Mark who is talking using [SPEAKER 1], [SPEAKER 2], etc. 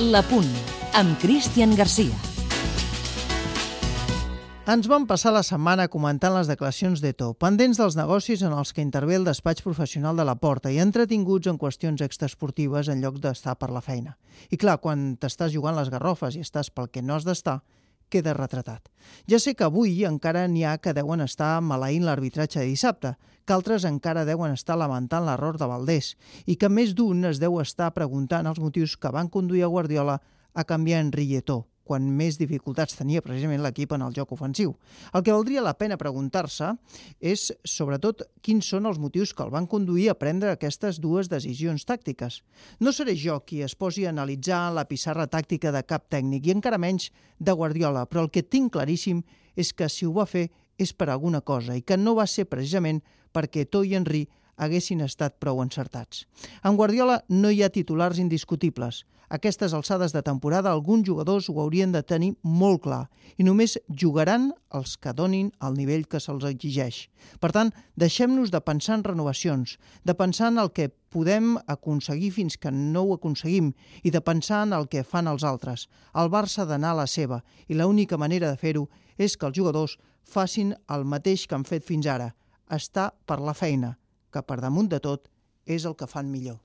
[SPEAKER 1] La Punt, amb Cristian Garcia.
[SPEAKER 2] Ens vam passar la setmana comentant les declaracions d'Eto, pendents dels negocis en els que intervé el despatx professional de la Porta i entretinguts en qüestions extraesportives en lloc d'estar per la feina. I clar, quan t'estàs jugant les garrofes i estàs pel que no has d'estar, queda retratat. Ja sé que avui encara n'hi ha que deuen estar maleint l'arbitratge de dissabte, que altres encara deuen estar lamentant l'error de Valdés i que més d'un es deu estar preguntant els motius que van conduir a Guardiola a canviar en Lletó, quan més dificultats tenia precisament l'equip en el joc ofensiu. El que valdria la pena preguntar-se és, sobretot, quins són els motius que el van conduir a prendre aquestes dues decisions tàctiques. No seré jo qui es posi a analitzar la pissarra tàctica de cap tècnic, i encara menys de Guardiola, però el que tinc claríssim és que si ho va fer és per alguna cosa i que no va ser precisament perquè To i Henry haguessin estat prou encertats. En Guardiola no hi ha titulars indiscutibles. Aquestes alçades de temporada alguns jugadors ho haurien de tenir molt clar i només jugaran els que donin el nivell que se'ls exigeix. Per tant, deixem-nos de pensar en renovacions, de pensar en el que podem aconseguir fins que no ho aconseguim i de pensar en el que fan els altres. El Barça ha d'anar a la seva i l'única manera de fer-ho és que els jugadors facin el mateix que han fet fins ara, estar per la feina, que per damunt de tot és el que fan millor.